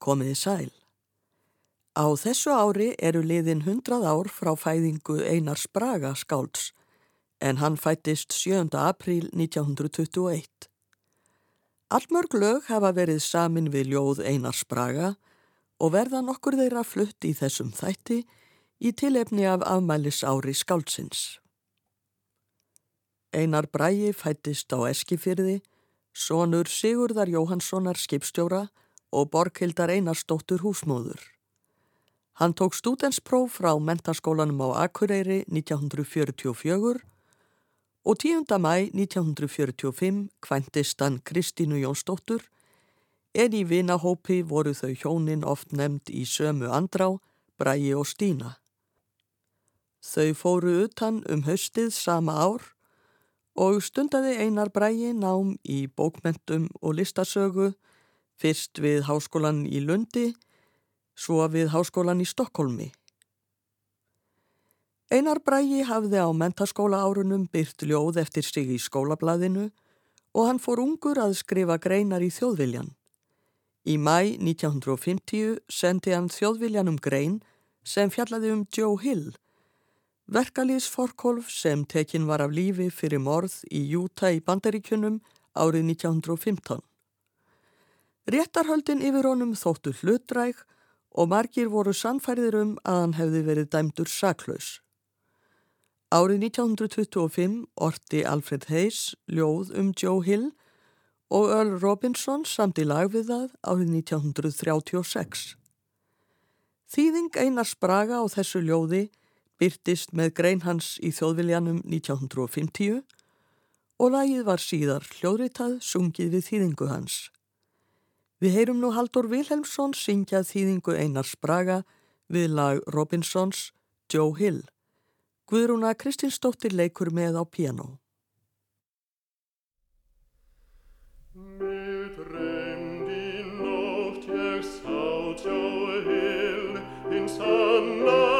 Komiði sæl. Á þessu ári eru liðin 100 ár frá fæðingu Einars Braga skálds en hann fættist 7. apríl 1921. Allmörg lög hafa verið samin við ljóð Einars Braga og verða nokkur þeirra flutt í þessum þætti í tilefni af afmælis ári skáldsins. Einar Bræi fættist á Eskifyrði, sonur Sigurðar Jóhanssonar skipstjóra og Borghildar Einarsdóttur húsmóður. Hann tók stúdenspróf frá mentaskólanum á Akureyri 1944 og 10. mæ 1945 kvæntist hann Kristínu Jónsdóttur en í vinahópi voru þau hjónin oft nefnd í sömu andrá, Bræi og Stína. Þau fóru utan um haustið sama ár og stundaði Einar Bræi nám í bókmentum og listasögu fyrst við háskólan í Lundi, svo við háskólan í Stokkólmi. Einar Bræi hafði á mentaskóla árunum byrt ljóð eftir sig í skólablaðinu og hann fór ungur að skrifa greinar í þjóðviljan. Í mæ 1950 sendi hann þjóðviljanum grein sem fjallaði um Joe Hill, verkalýðsforkolf sem tekin var af lífi fyrir morð í Júta í Bandaríkunum árið 1915. Réttarhöldin yfir honum þóttu hlutræk og margir voru sannfæriður um að hann hefði verið dæmdur saklaus. Árið 1925 orti Alfred Hayes ljóð um Joe Hill og Earl Robinson samt í lag við það árið 1936. Þýðing Einars Braga á þessu ljóði byrtist með grein hans í þjóðviljanum 1950 og lagið var síðar hljóðritað sungið við þýðingu hans. Við heyrum nú Haldur Vilhelmsson syngjað þýðingu Einars Braga við lag Robinsons Joe Hill. Guðrúna Kristinsdóttir leikur með á piano. Herren myrtu skutu þig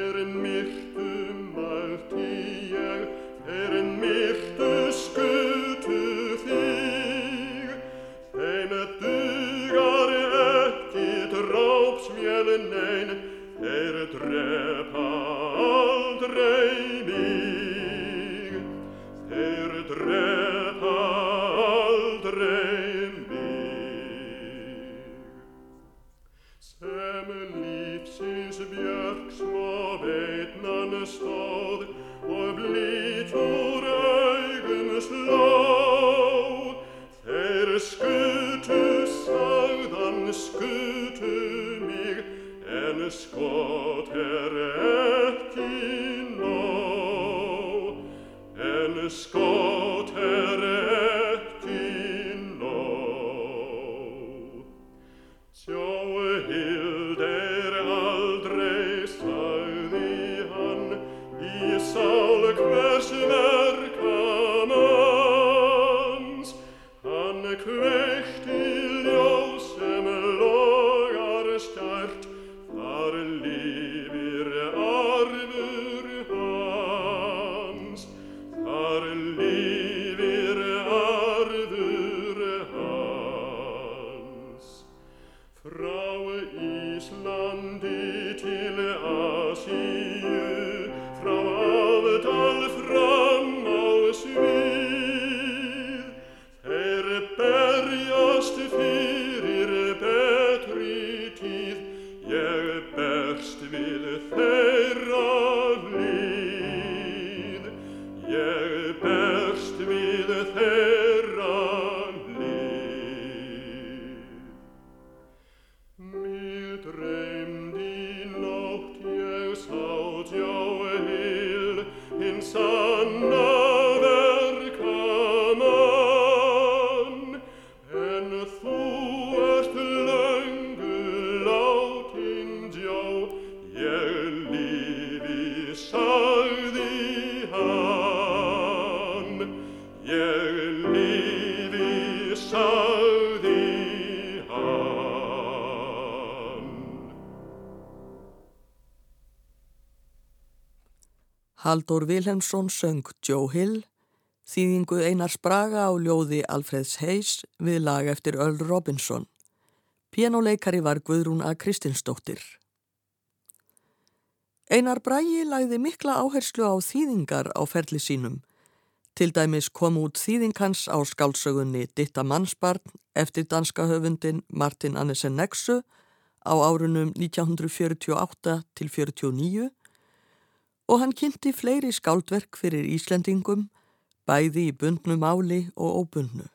Haldur Vilhelmsson söng Joe Hill, þýðingu Einars Braga á ljóði Alfreds Hayes við lag eftir Earl Robinson. Pianoleikari var Guðrún A. Kristinsdóttir. Einar Bragi lagði mikla áherslu á þýðingar á ferli sínum. Til dæmis kom út þýðingans á skálsögunni Ditta mannsbarn eftir danska höfundin Martin Annesen Nexu á árunum 1948 til 49 og hann kynnti fleiri skáldverk fyrir Íslendingum, bæði í bundnu máli og óbundnu.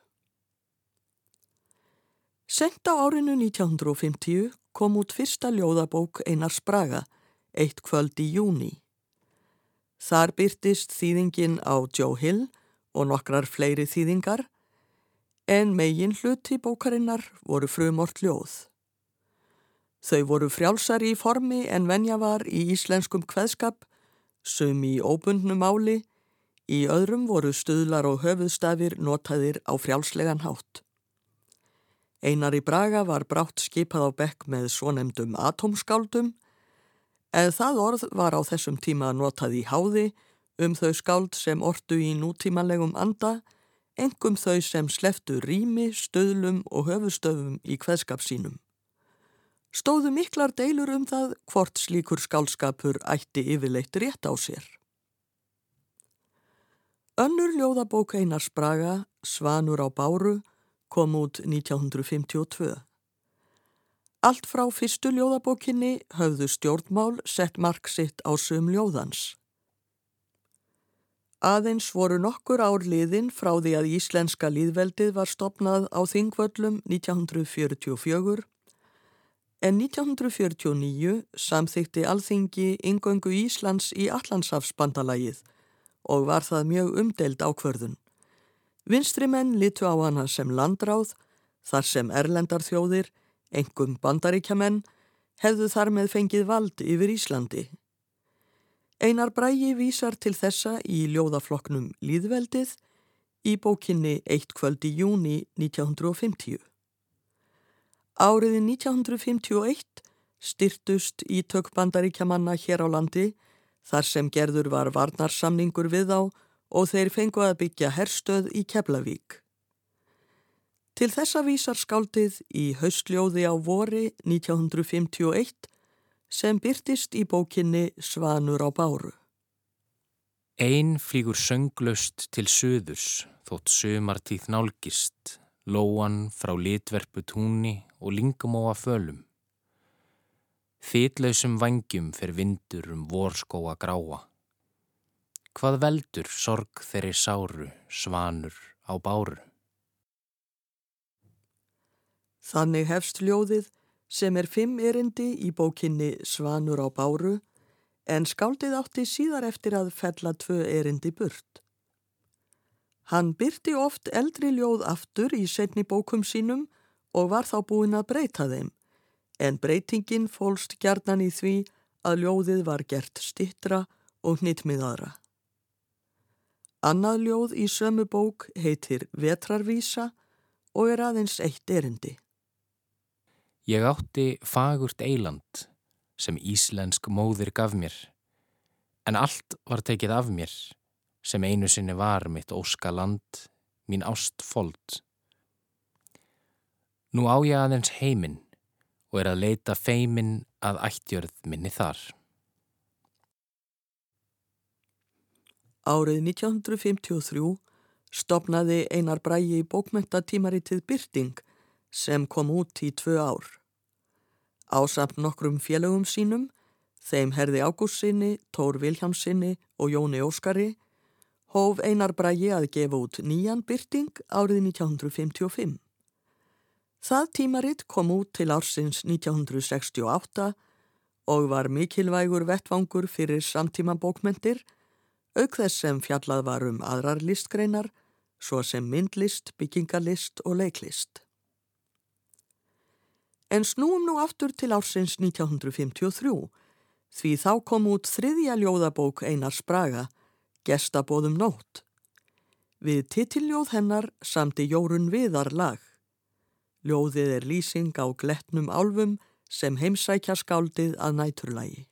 Sent á árinu 1950 kom út fyrsta ljóðabók Einar Spraga, eitt kvöld í júni. Þar byrtist þýðingin á Joe Hill og nokkrar fleiri þýðingar, en megin hluti bókarinnar voru frumort ljóð. Þau voru frjálsari í formi en venja var í íslenskum kveðskap sum í óbundnu máli, í öðrum voru stuðlar og höfuðstafir notaðir á frjálslegan hátt. Einar í Braga var brátt skipað á bekk með svonemdum atomskáldum, eða það orð var á þessum tíma notað í háði um þau skáld sem ortu í nútímanlegum anda, engum þau sem sleftu rými, stöðlum og höfustöfum í kveðskap sínum stóðu miklar deilur um það hvort slíkur skálskapur ætti yfirleitt rétt á sér. Önnur ljóðabók Einars Braga, Svanur á Báru, kom út 1952. Allt frá fyrstu ljóðabókinni höfðu stjórnmál sett mark sitt á söm ljóðans. Aðeins voru nokkur ár liðin frá því að Íslenska líðveldið var stopnað á Þingvöllum 1944 En 1949 samþykti alþingi yngöngu Íslands í Allandsafsbandalagið og var það mjög umdeld ákvörðun. Vinstri menn litu á hana sem landráð, þar sem erlendarþjóðir, engum bandaríkjamenn, hefðu þar með fengið vald yfir Íslandi. Einar Brægi vísar til þessa í ljóðafloknum Líðveldið í bókinni Eitt kvöld í júni 1950. Áriði 1951 styrtust í tökbandaríkjamanna hér á landi þar sem gerður var varnarsamningur við á og þeir fengu að byggja herstöð í Keflavík. Til þessa vísar skáldið í haustljóði á vori 1951 sem byrtist í bókinni Svanur á báru. Einn flýgur sönglaust til söðurs þótt sömartíð nálgist lóan frá litverpu túnni og lingumóa fölum. Þitlausum vangjum fer vindur um vorskóa gráa. Hvað veldur sorg þeirri sáru, svanur á báru? Þannig hefst ljóðið sem er fimm erindi í bókinni Svanur á báru en skáldið átti síðar eftir að fella tvö erindi burt. Hann byrti oft eldri ljóð aftur í setni bókum sínum og var þá búinn að breyta þeim, en breytingin fólst gjarnan í því að ljóðið var gert stittra og hnittmiðaðra. Annað ljóð í sömu bók heitir Vetrarvísa og er aðeins eitt erindi. Ég átti fagurt eiland sem íslensk móðir gaf mér, en allt var tekið af mér sem einu sinni var mitt óska land, mín ást fold. Nú á ég aðeins heiminn og er að leita feiminn að ættjörð minni þar. Árið 1953 stopnaði Einar Brægi í bókmentatímaritið Byrting sem kom út í tvö ár. Ásamt nokkrum félögum sínum, þeim Herði Ágússinni, Tór Viljámsinni og Jóni Óskari, hóf Einar Brægi að gefa út nýjan byrting árið 1955. Það tímaritt kom út til ársins 1968 og var mikilvægur vettvangur fyrir samtíma bókmentir, auk þess sem fjallað var um aðrar listgreinar, svo sem myndlist, byggingalist og leiklist. En snúum nú aftur til ársins 1953, því þá kom út þriðja ljóðabók Einar Spraga, gestabóðum nótt. Við titiljóð hennar samti Jórun Viðar lag. Ljóðið er lýsing á gletnum álfum sem heimsækja skáldið að næturlægi.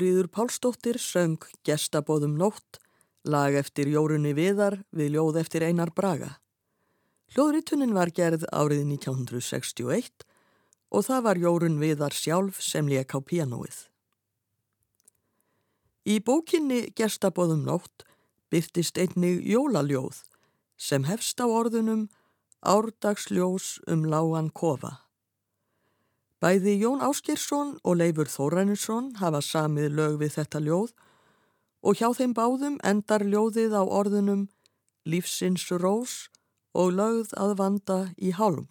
Þurriður Pálsdóttir söng Gestabóðum nótt, lag eftir Jórunni Viðar við ljóð eftir Einar Braga. Hljóðritunin var gerð árið 1961 og það var Jórun Viðar sjálf sem leik á pianoið. Í bókinni Gestabóðum nótt byrtist einnig jólaljóð sem hefst á orðunum Árdagsljós um lágan kofa. Bæði Jón Áskirsson og Leifur Þóræninsson hafa samið lög við þetta ljóð og hjá þeim báðum endar ljóðið á orðunum lífsins rós og lögð að vanda í hálum.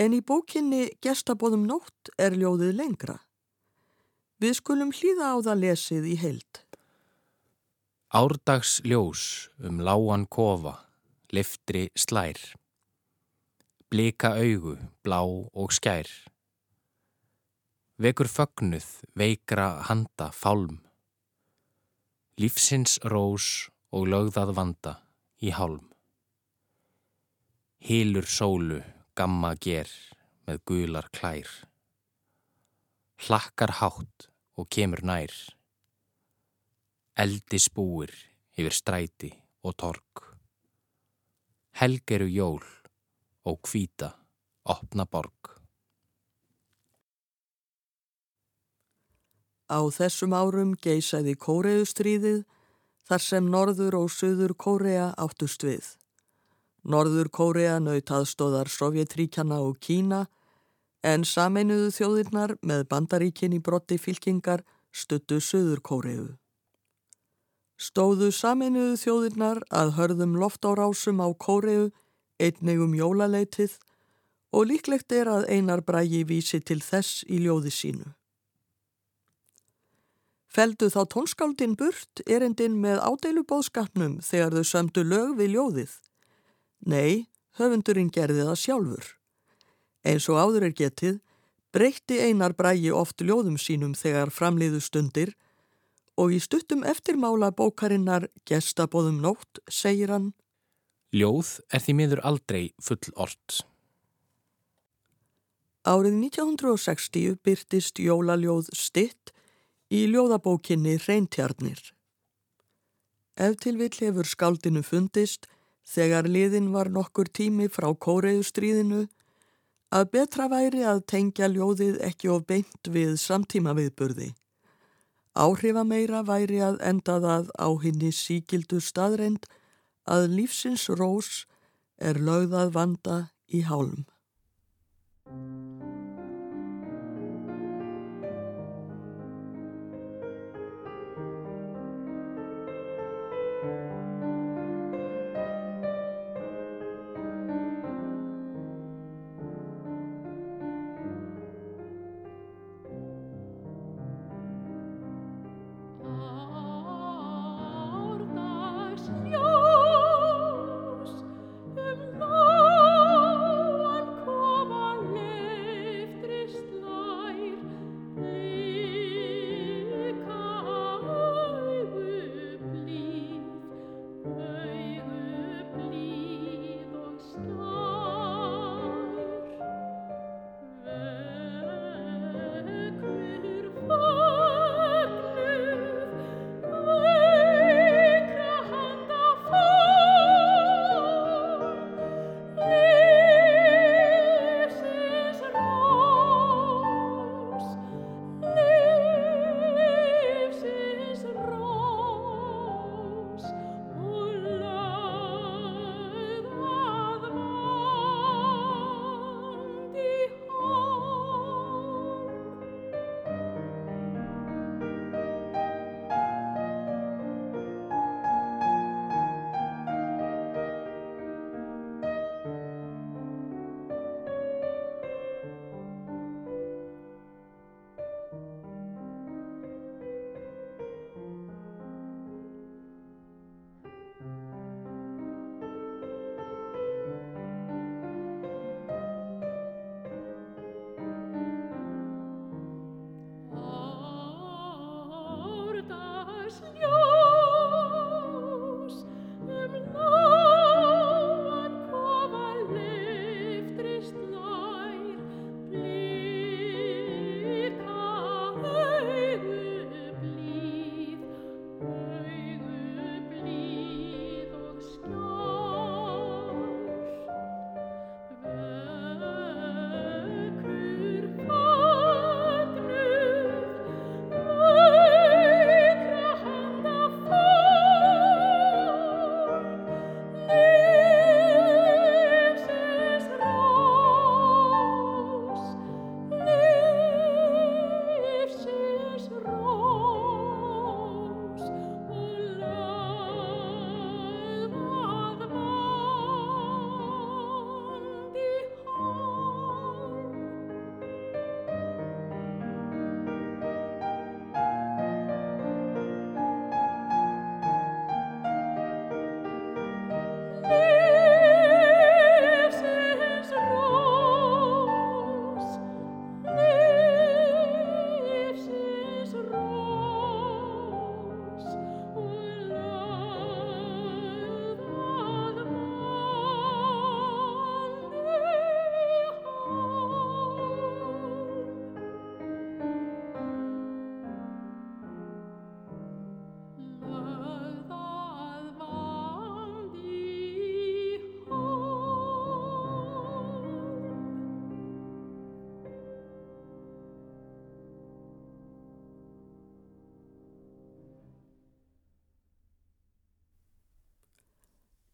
En í bókinni Gestabóðum nótt er ljóðið lengra. Við skulum hlýða á það lesið í heild. Árdags ljós um láan kofa, liftri slær blika augu, blá og skær. Vekur fögnuð, veikra handa, fálm. Lífsins rós og lögðað vanda í hálm. Hílur sólu, gamma ger með gular klær. Hlakkar hátt og kemur nær. Eldi spúir yfir stræti og tork. Helgeru jól og kvíta, opna borg. Á þessum árum geysaði Kóreustríðið þar sem Norður og Suður Kórea áttust við. Norður Kórea naut aðstóðar Sovjetríkjana og Kína en sameinuðu þjóðirnar með bandaríkin í brotti fylkingar stuttu Suður Kóreu. Stóðu sameinuðu þjóðirnar að hörðum loftárásum á Kóreu einnig um jólaleitið og líklegt er að einar brægi vísi til þess í ljóði sínu. Feldu þá tónskáldin burt erindin með ádeilubóðskapnum þegar þau sömdu lög við ljóðið? Nei, höfundurinn gerði það sjálfur. Eins og áður er getið, breytti einar brægi oft ljóðum sínum þegar framliðu stundir og í stuttum eftirmála bókarinnar Gestabóðum nótt segir hann Ljóð er því miður aldrei full orð. Árið 1960 byrtist jólaljóð stitt í ljóðabókinni Reintjarnir. Ef til vill hefur skaldinu fundist þegar liðin var nokkur tími frá kóreiðustríðinu að betra væri að tengja ljóðið ekki of beint við samtíma viðburði. Áhrifa meira væri að enda það á henni síkildu staðreind að lífsins rós er lögðað vanda í hálm.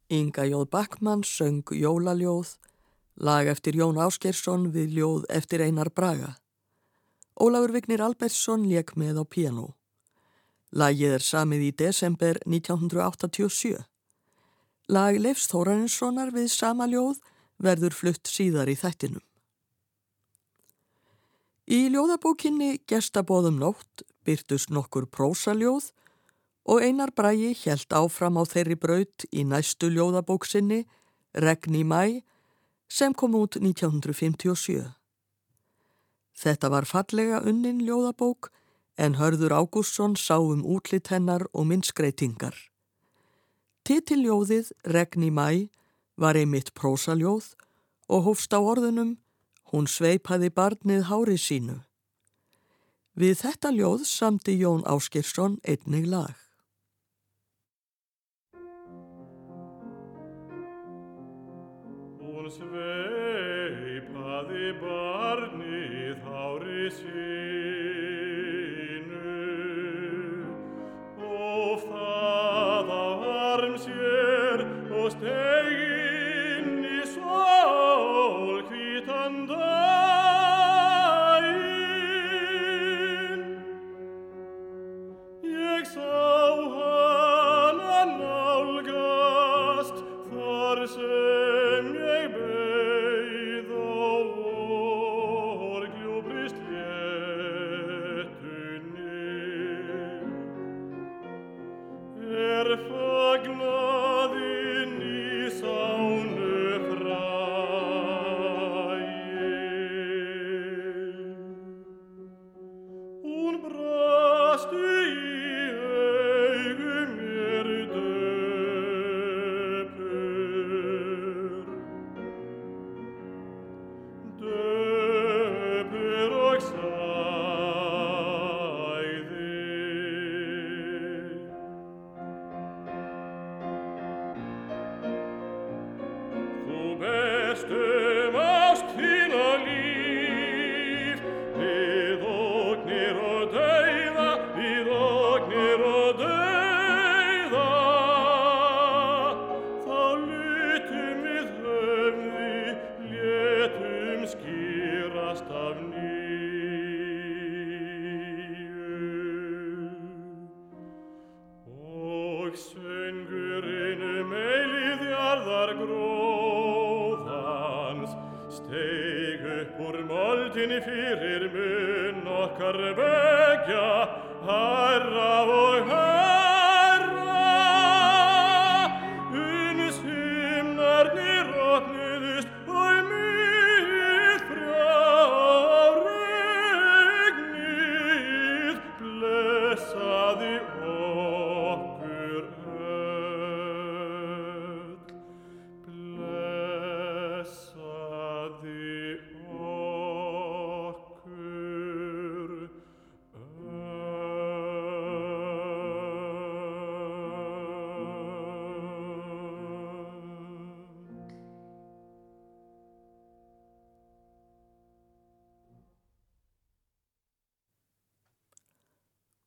Inga Jóð Backmann söng Jólaljóð, lag eftir Jón Áskersson við ljóð eftir Einar Braga. Ólafur Vignir Albertsson leik með á piano. Lagið er samið í desember 1987. Lag Leifs Þórarinssonar við sama ljóð verður flutt síðar í þættinum. Í ljóðabókinni Gestabóðum nótt byrtust nokkur prósaljóð og Einar Bræi helt áfram á þeirri braut í næstu ljóðabóksinni, Regn í mæ, sem kom út 1957. Þetta var fallega unnin ljóðabók en Hörður Ágústsson sá um útlitt hennar og myndskreitingar. Titiljóðið Regni mæ var einmitt prósaljóð og hófst á orðunum Hún sveipaði barnið hári sínu. Við þetta ljóð samti Jón Áskirsson einnig lag. Hári sínu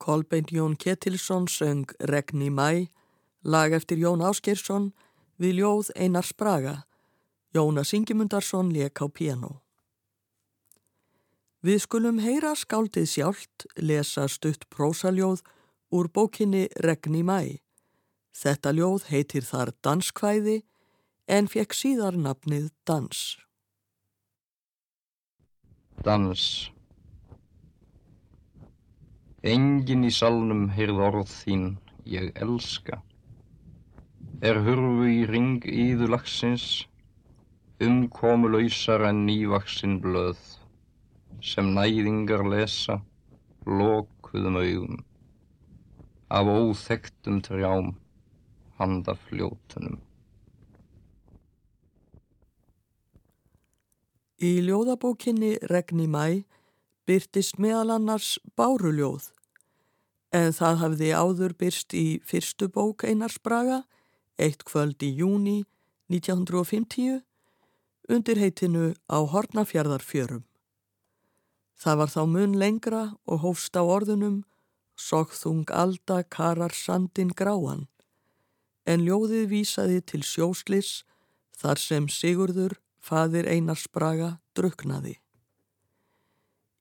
Kolbeinn Jón Ketilsson söng Regni mæ, lag eftir Jón Áskersson við ljóð Einar Spraga, Jónas Ingimundarsson lék á piano. Við skulum heyra skáldið sjálft lesa stutt prósaljóð úr bókinni Regni mæ. Þetta ljóð heitir þar Danskvæði en fekk síðar nafnið Dans. Dans Engin í salnum heyrð orð þín, ég elska. Er hurfu í ring íðu lagsins, umkomulausar en nývaksin blöð, sem næðingar lesa, lokuðum augum, af óþektum trjám, handa fljótunum. Í ljóðabókinni Regni mæ byrtist meðal annars báruljóð en það hafði áður byrst í fyrstu bók Einars Braga, eitt kvöld í júni 1950, undir heitinu á Hortnafjörðarfjörum. Það var þá mun lengra og hófst á orðunum Sogþung alda karar sandin gráan, en ljóðið vísaði til sjóslis þar sem Sigurður, fadir Einars Braga, druknaði.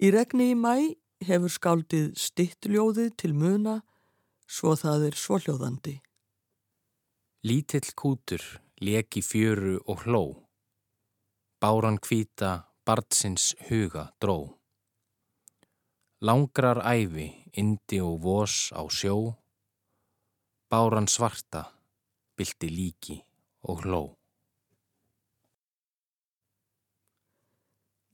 Í regni í mæ hefur skáldið stittljóðið til muna svo það er svohljóðandi. Lítill kútur leki fjöru og hló. Báran kvíta bardsins huga dró. Langrar æfi, indi og vos á sjó. Báran svarta, bylti líki og hló.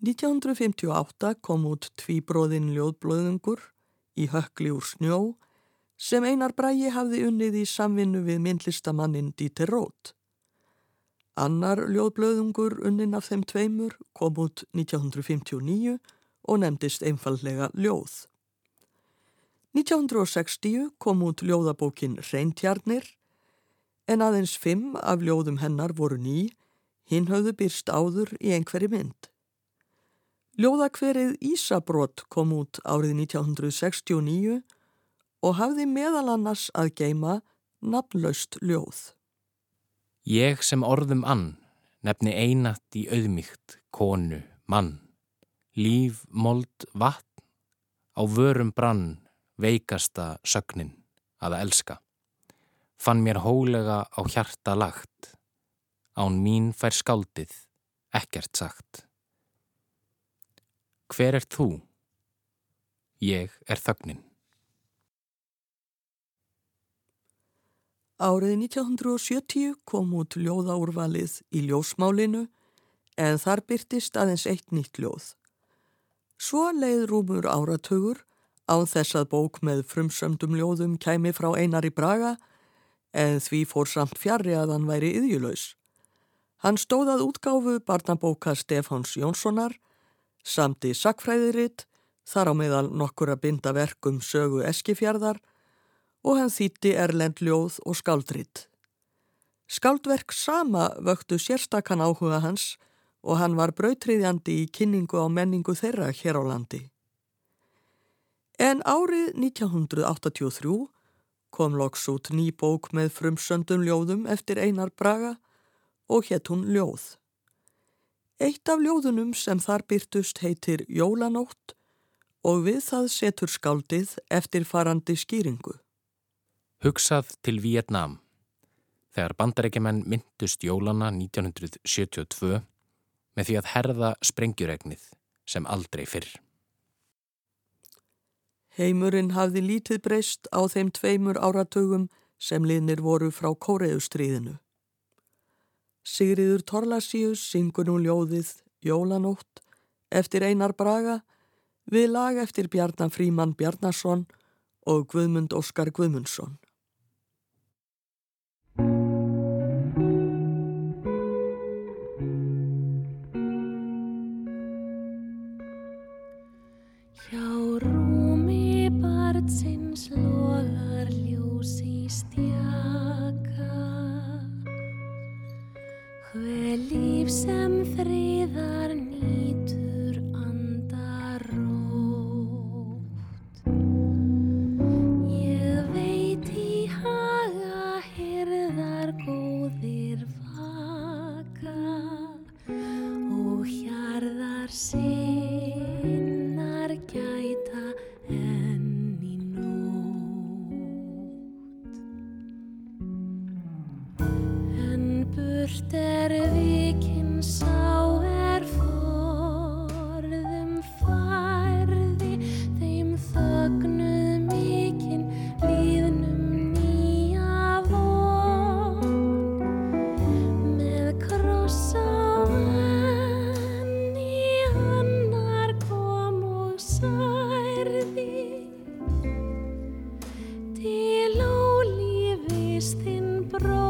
1958 kom út tvíbróðin ljóðblöðungur í hökli úr snjó sem Einar Bræi hafði unnið í samvinnu við myndlistamannin Dieter Roth. Annar ljóðblöðungur unnin af þeim tveimur kom út 1959 og nefndist einfallega Ljóð. 1960 kom út ljóðabókin Reintjarnir en aðeins fimm af ljóðum hennar voru ný, hinn höfðu byrst áður í einhverju mynd. Ljóðakverið Ísabrott kom út árið 1969 og hafði meðal annars að geima nafnlaust ljóð. Ég sem orðum ann nefni einat í auðmygt, konu, mann, líf, mold, vatn, á vörum brann, veikasta sögnin að elska. Fann mér hólega á hjarta lagt, án mín fær skáldið, ekkert sagt. Hver er þú? Ég er þögnin. Árið 1970 kom út ljóðaúrvalið í ljósmálinu en þar byrtist aðeins eitt nýtt ljóð. Svo leið rúmur áratögur á þess að bók með frumsöndum ljóðum kæmi frá einar í Braga en því fór samt fjarrri að hann væri yðjulös. Hann stóðað útgáfu barnabóka Stefáns Jónssonar, samti sakfræðiritt, þar á meðal nokkur að binda verkum sögu eskifjardar og hann þýtti erlend ljóð og skaldritt. Skaldverk sama vöktu sérstakann áhuga hans og hann var brautriðjandi í kynningu á menningu þeirra hér á landi. En árið 1983 kom loks út ný bók með frumsöndum ljóðum eftir Einar Braga og hétt hún Ljóð. Eitt af ljóðunum sem þar byrtust heitir Jólanótt og við það setur skáldið eftir farandi skýringu. Hugsað til Vietnám. Þegar bandarækjumenn myndust jólana 1972 með því að herða sprengjuregnið sem aldrei fyrr. Heimurinn hafði lítið breyst á þeim tveimur áratugum sem liðnir voru frá Kóreustríðinu. Sigriður Torlasíus syngur nú ljóðið Jólanótt eftir Einar Braga við lag eftir Bjarnar Fríman Bjarnarsson og Guðmund Óskar Guðmundsson. Sem frið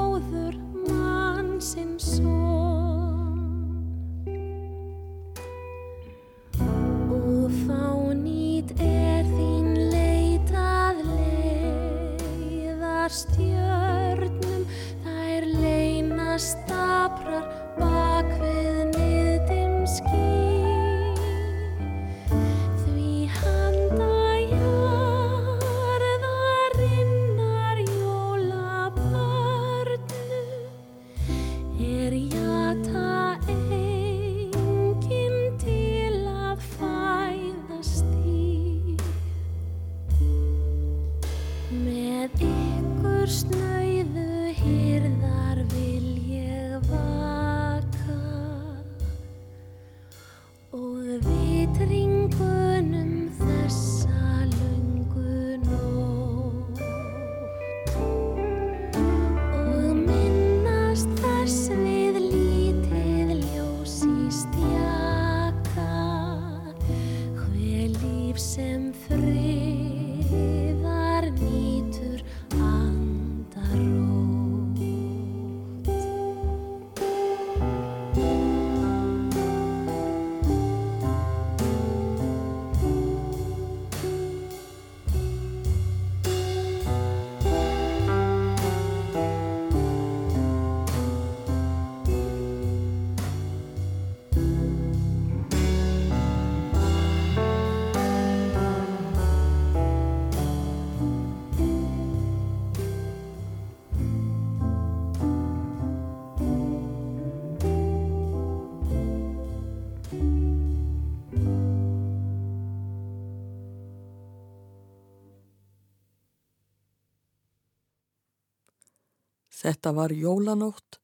Þetta var Jólanótt,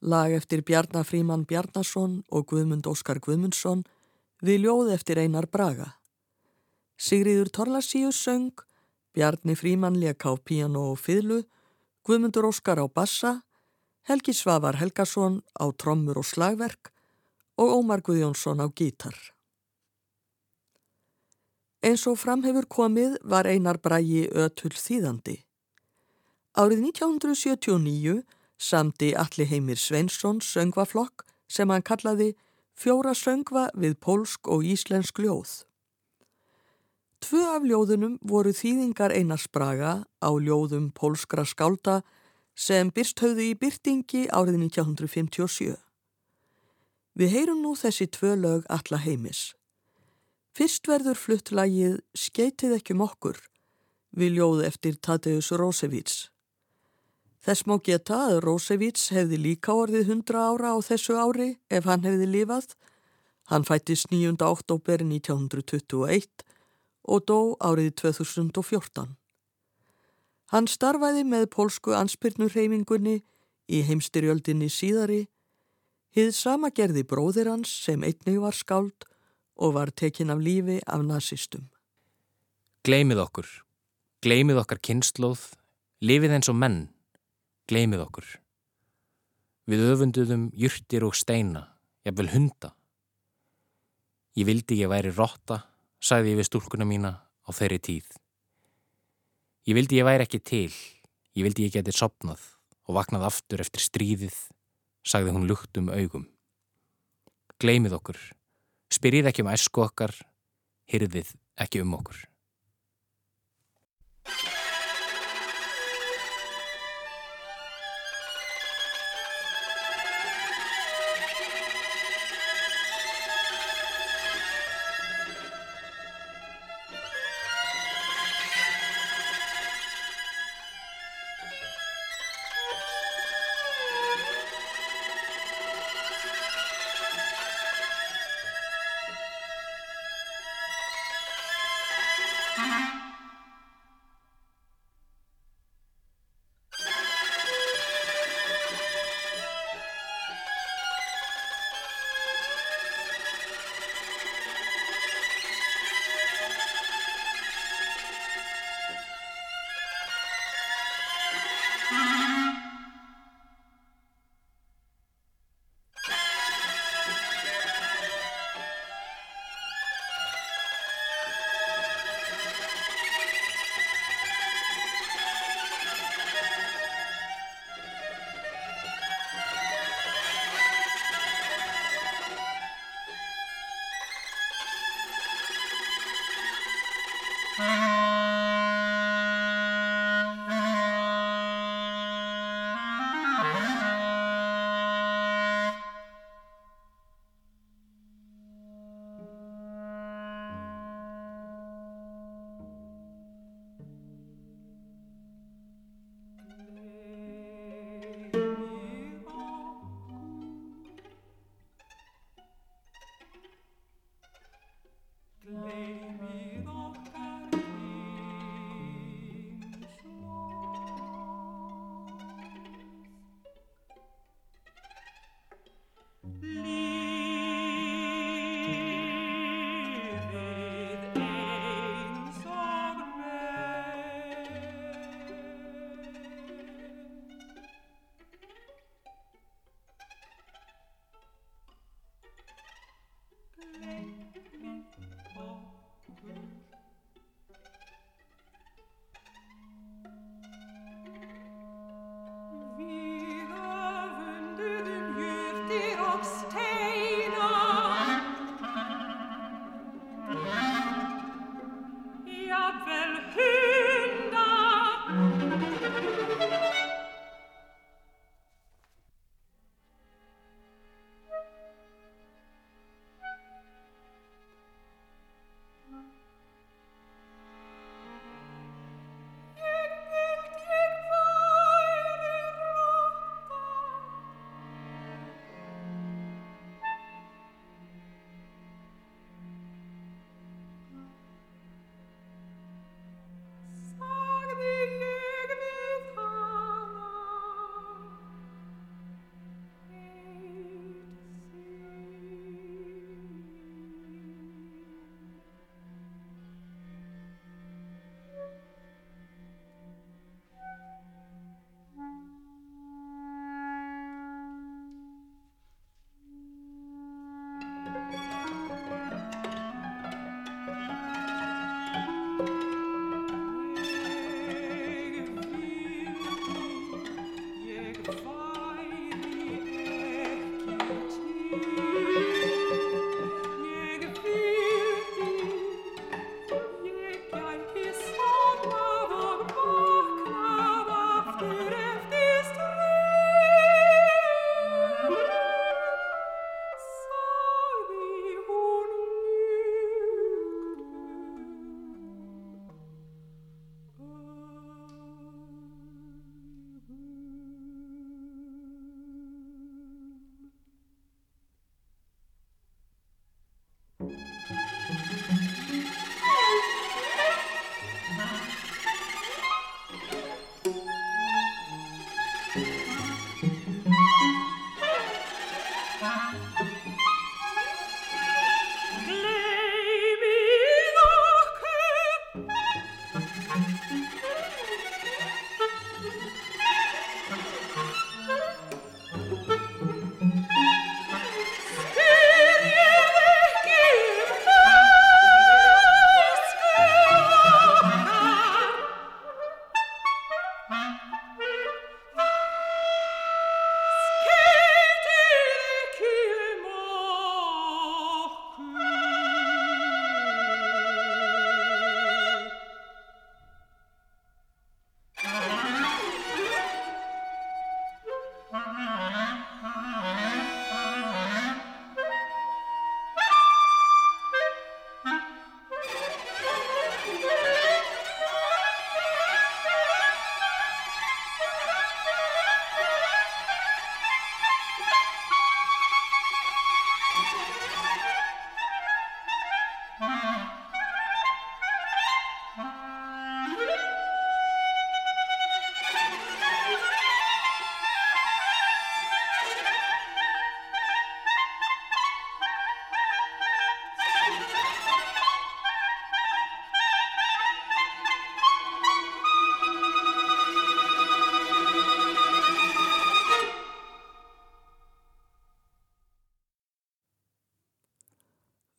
lag eftir Bjarnafríman Bjarnason og Guðmund Óskar Guðmundsson við ljóð eftir Einar Braga. Sigriður Torlasíus söng, Bjarni Fríman leka á piano og fyrlu, Guðmundur Óskar á bassa, Helgi Svavar Helgason á trommur og slagverk og Ómar Guðjónsson á gítar. Eins og framhefur komið var Einar Bragi ötull þýðandi. Árið 1979 samti Alli Heimir Sveinsson söngvaflokk sem hann kallaði fjóra söngva við pólsk og íslensk ljóð. Tvö af ljóðunum voru þýðingar Einars Braga á ljóðum pólskra skálda sem byrst höfðu í byrtingi árið 1957. Við heyrum nú þessi tvö lög alla heimis. Fyrst verður fluttlægið Skeitið ekki um okkur við ljóð eftir Tadeus Rósevits. Þess má geta að Rósevits hefði líka orðið 100 ára á þessu ári ef hann hefði lifað. Hann fættist 9. oktober 1921 og dó árið 2014. Hann starfaði með pólsku anspyrnurreimingunni í heimstyrjöldinni síðari, hið sama gerði bróðir hans sem einnig var skáld og var tekin af lífi af nazistum. Gleimið okkur, gleimið okkar kynnslóð, lifið eins og menn. Gleimið okkur. Við öfunduðum jurtir og steina, jafnvel hunda. Ég vildi ég væri rotta, sagði ég við stúlkuna mína á þeirri tíð. Ég vildi ég væri ekki til, ég vildi ég geti sopnað og vaknað aftur eftir stríðið, sagði hún lukt um augum. Gleimið okkur, spyrjið ekki um æsku okkar, hyrðið ekki um okkur.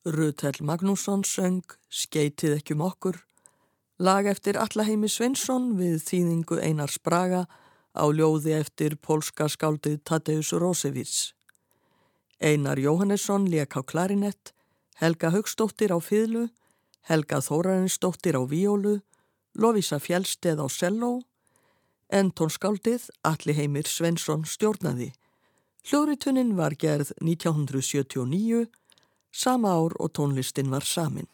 Rutel Magnússon söng Skeitið ekki um okkur, lag eftir Allaheimi Svensson við þýðingu Einars Braga á ljóði eftir polska skáldið Tadeus Rósevís. Einar Jóhannesson leik á klarinett, Helga Högstóttir á fýðlu, Helga Þórarinsdóttir á víólu, Lovisa Fjellsteð á selló, en tónskáldið Alli Heimir Svensson stjórnaði. Hljóðritunin var gerð 1979, sama ár og tónlistin var samin.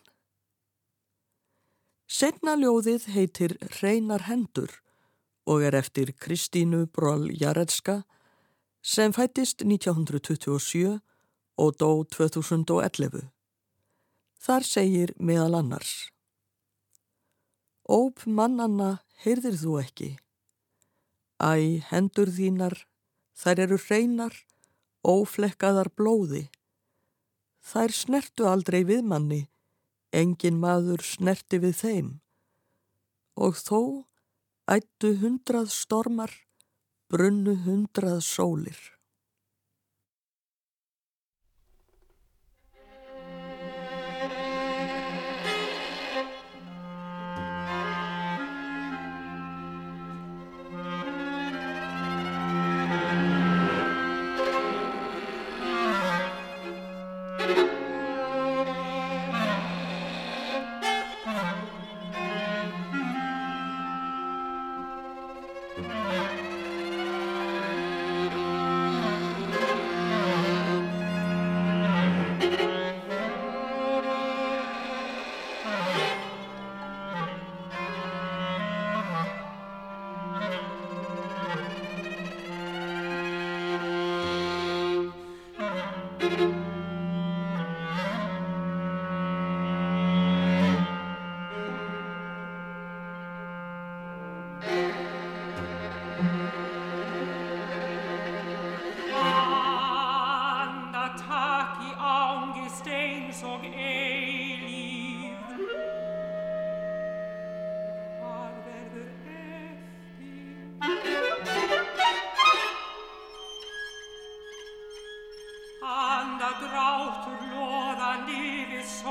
Senna ljóðið heitir Reinar hendur og er eftir Kristínu Bról Jaredska sem fættist 1927 og dó 2011. Þar segir meðal annars Óp mannanna heyrðir þú ekki. Æ, hendur þínar, þær eru hreinar, óflekkaðar blóði. Þær snertu aldrei við manni, engin maður snerti við þeim. Og þó ættu hundrað stormar, brunnu hundrað sólir. Men du, vi kvinns en listisk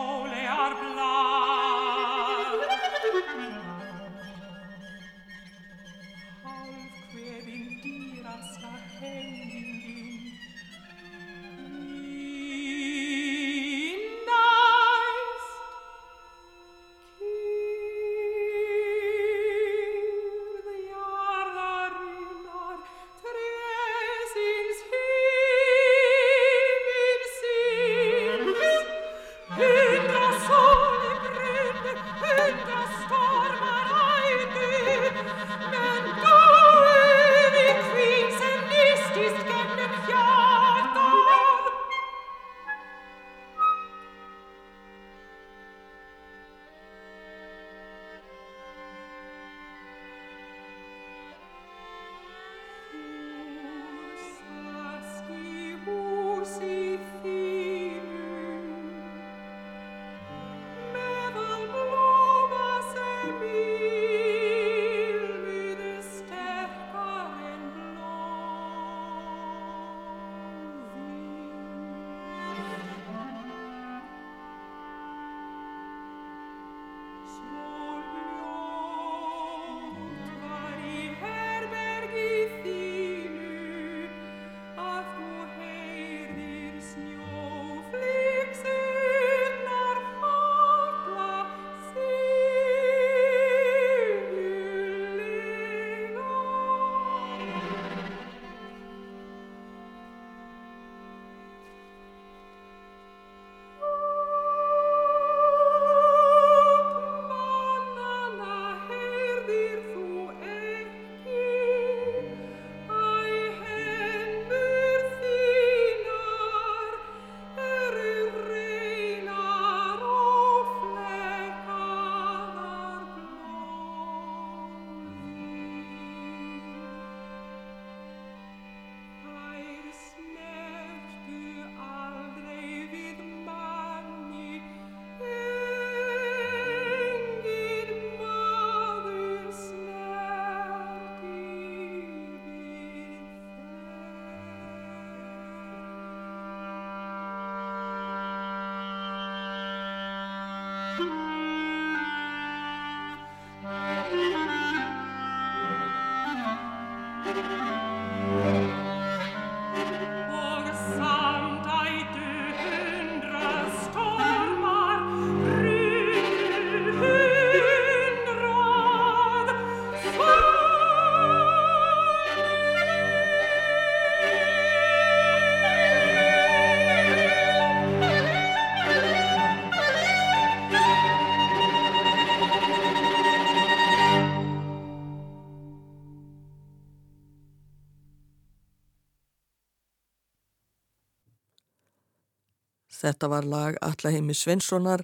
Þetta var lag Allaheimi Svenssonar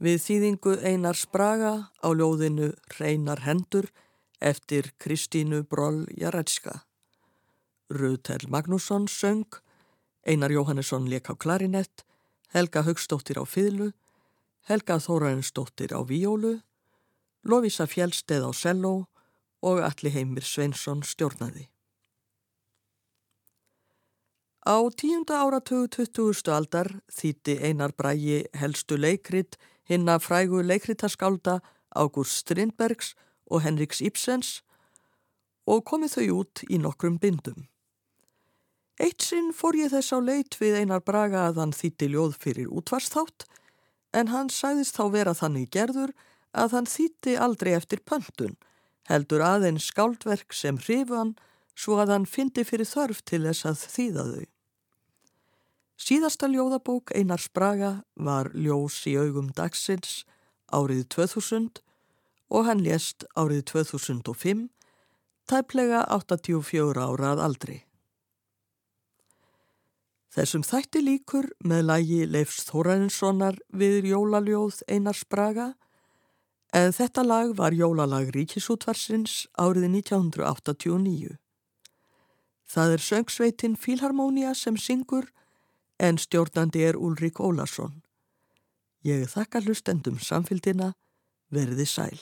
við þýðingu Einar Spraga á ljóðinu Reinar hendur eftir Kristínu Broll Jarætska. Rúðtell Magnússon söng, Einar Jóhannesson leik á klarinett, Helga Högstóttir á fyrlu, Helga Þórarinsdóttir á víólu, Lovisa Fjellsteð á selló og Allaheimir Svensson stjórnaði. Á tíunda áratögu 20. aldar þýtti Einar Brægi helstu leikrit hinna frægu leikritarskálda Ágúst Strindbergs og Henriks Ibsens og komið þau út í nokkrum bindum. Eitt sinn fór ég þess á leit við Einar Braga að hann þýtti ljóð fyrir útvarsþátt en hann sagðist þá vera þannig gerður að hann þýtti aldrei eftir pöntun heldur aðeins skáldverk sem hrifu hann svo að hann fyndi fyrir þörf til þess að þýða þau. Síðasta ljóðabók Einars Braga var Ljós í augum dagsins árið 2000 og hann lést árið 2005, tæplega 84 árað aldri. Þessum þætti líkur með lægi Leifs Þórarinssonar við jólaljóð Einars Braga en þetta lag var jólalag Ríkisútvarsins árið 1989. Það er söngsveitin Fílharmónia sem syngur en stjórnandi er Úlrik Ólarsson. Ég þakka hlustendum samfélgina, verði sæl.